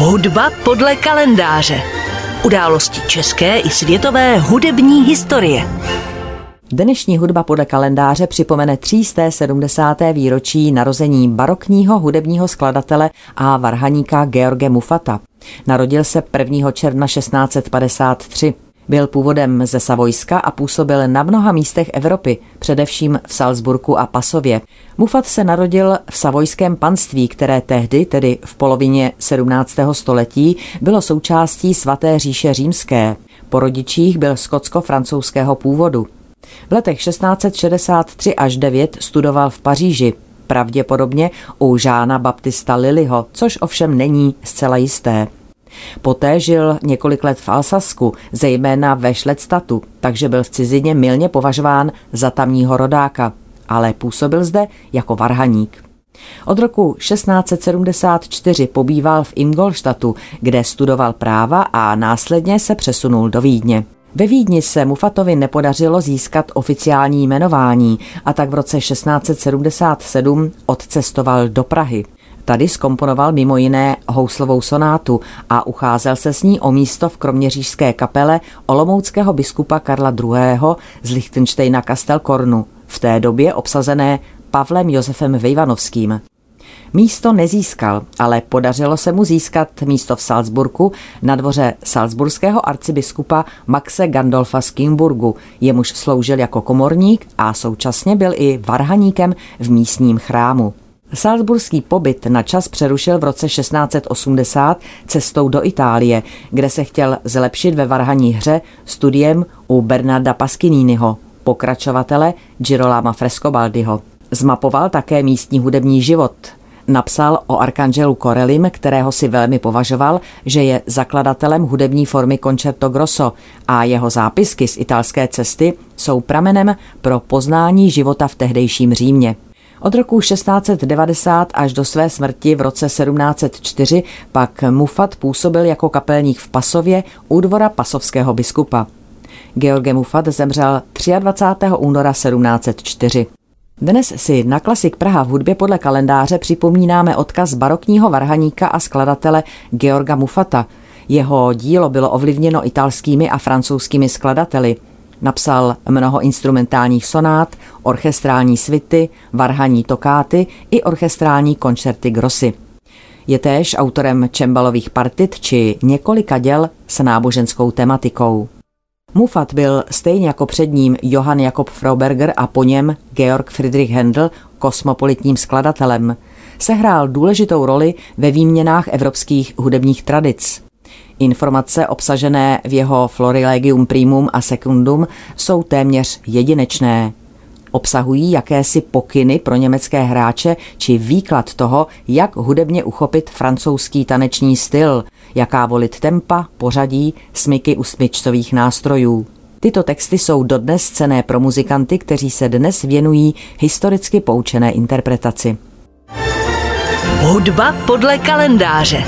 Hudba podle kalendáře. Události české i světové hudební historie. Dnešní hudba podle kalendáře připomene 370. výročí narození barokního hudebního skladatele a varhaníka George Mufata. Narodil se 1. června 1653. Byl původem ze Savojska a působil na mnoha místech Evropy, především v Salzburku a Pasově. Mufat se narodil v savojském panství, které tehdy, tedy v polovině 17. století, bylo součástí svaté říše římské. Po rodičích byl skotsko-francouzského původu. V letech 1663 až 9 studoval v Paříži, pravděpodobně u Žána Baptista Liliho, což ovšem není zcela jisté. Poté žil několik let v Alsasku, zejména ve Šlectatu, takže byl v cizině milně považován za tamního rodáka, ale působil zde jako varhaník. Od roku 1674 pobýval v Ingolštatu, kde studoval práva a následně se přesunul do Vídně. Ve Vídni se Mufatovi nepodařilo získat oficiální jmenování a tak v roce 1677 odcestoval do Prahy. Tady skomponoval mimo jiné houslovou sonátu a ucházel se s ní o místo v kroměřížské kapele olomouckého biskupa Karla II. z Lichtensteina Kastelkornu, v té době obsazené Pavlem Josefem Vejvanovským. Místo nezískal, ale podařilo se mu získat místo v Salzburgu na dvoře salzburského arcibiskupa Maxe Gandolfa z Kimburgu, jemuž sloužil jako komorník a současně byl i varhaníkem v místním chrámu. Salzburský pobyt na čas přerušil v roce 1680 cestou do Itálie, kde se chtěl zlepšit ve varhaní hře studiem u Bernarda Pasquininiho, pokračovatele Girolama Frescobaldiho. Zmapoval také místní hudební život. Napsal o Arcangelu Corelim, kterého si velmi považoval, že je zakladatelem hudební formy Concerto Grosso a jeho zápisky z italské cesty jsou pramenem pro poznání života v tehdejším Římě. Od roku 1690 až do své smrti v roce 1704 pak Mufat působil jako kapelník v Pasově u dvora pasovského biskupa. George Mufat zemřel 23. února 1704. Dnes si na Klasik Praha v hudbě podle kalendáře připomínáme odkaz barokního varhaníka a skladatele Georga Mufata. Jeho dílo bylo ovlivněno italskými a francouzskými skladateli – Napsal mnoho instrumentálních sonát, orchestrální svity, varhaní tokáty i orchestrální koncerty grosy. Je též autorem čembalových partit či několika děl s náboženskou tematikou. Mufat byl stejně jako před ním Johann Jakob Frauberger a po něm Georg Friedrich Händel kosmopolitním skladatelem. Sehrál důležitou roli ve výměnách evropských hudebních tradic. Informace obsažené v jeho Florilegium primum a secundum jsou téměř jedinečné. Obsahují jakési pokyny pro německé hráče či výklad toho, jak hudebně uchopit francouzský taneční styl, jaká volit tempa, pořadí, smyky u smyčcových nástrojů. Tyto texty jsou dodnes cené pro muzikanty, kteří se dnes věnují historicky poučené interpretaci. Hudba podle kalendáře.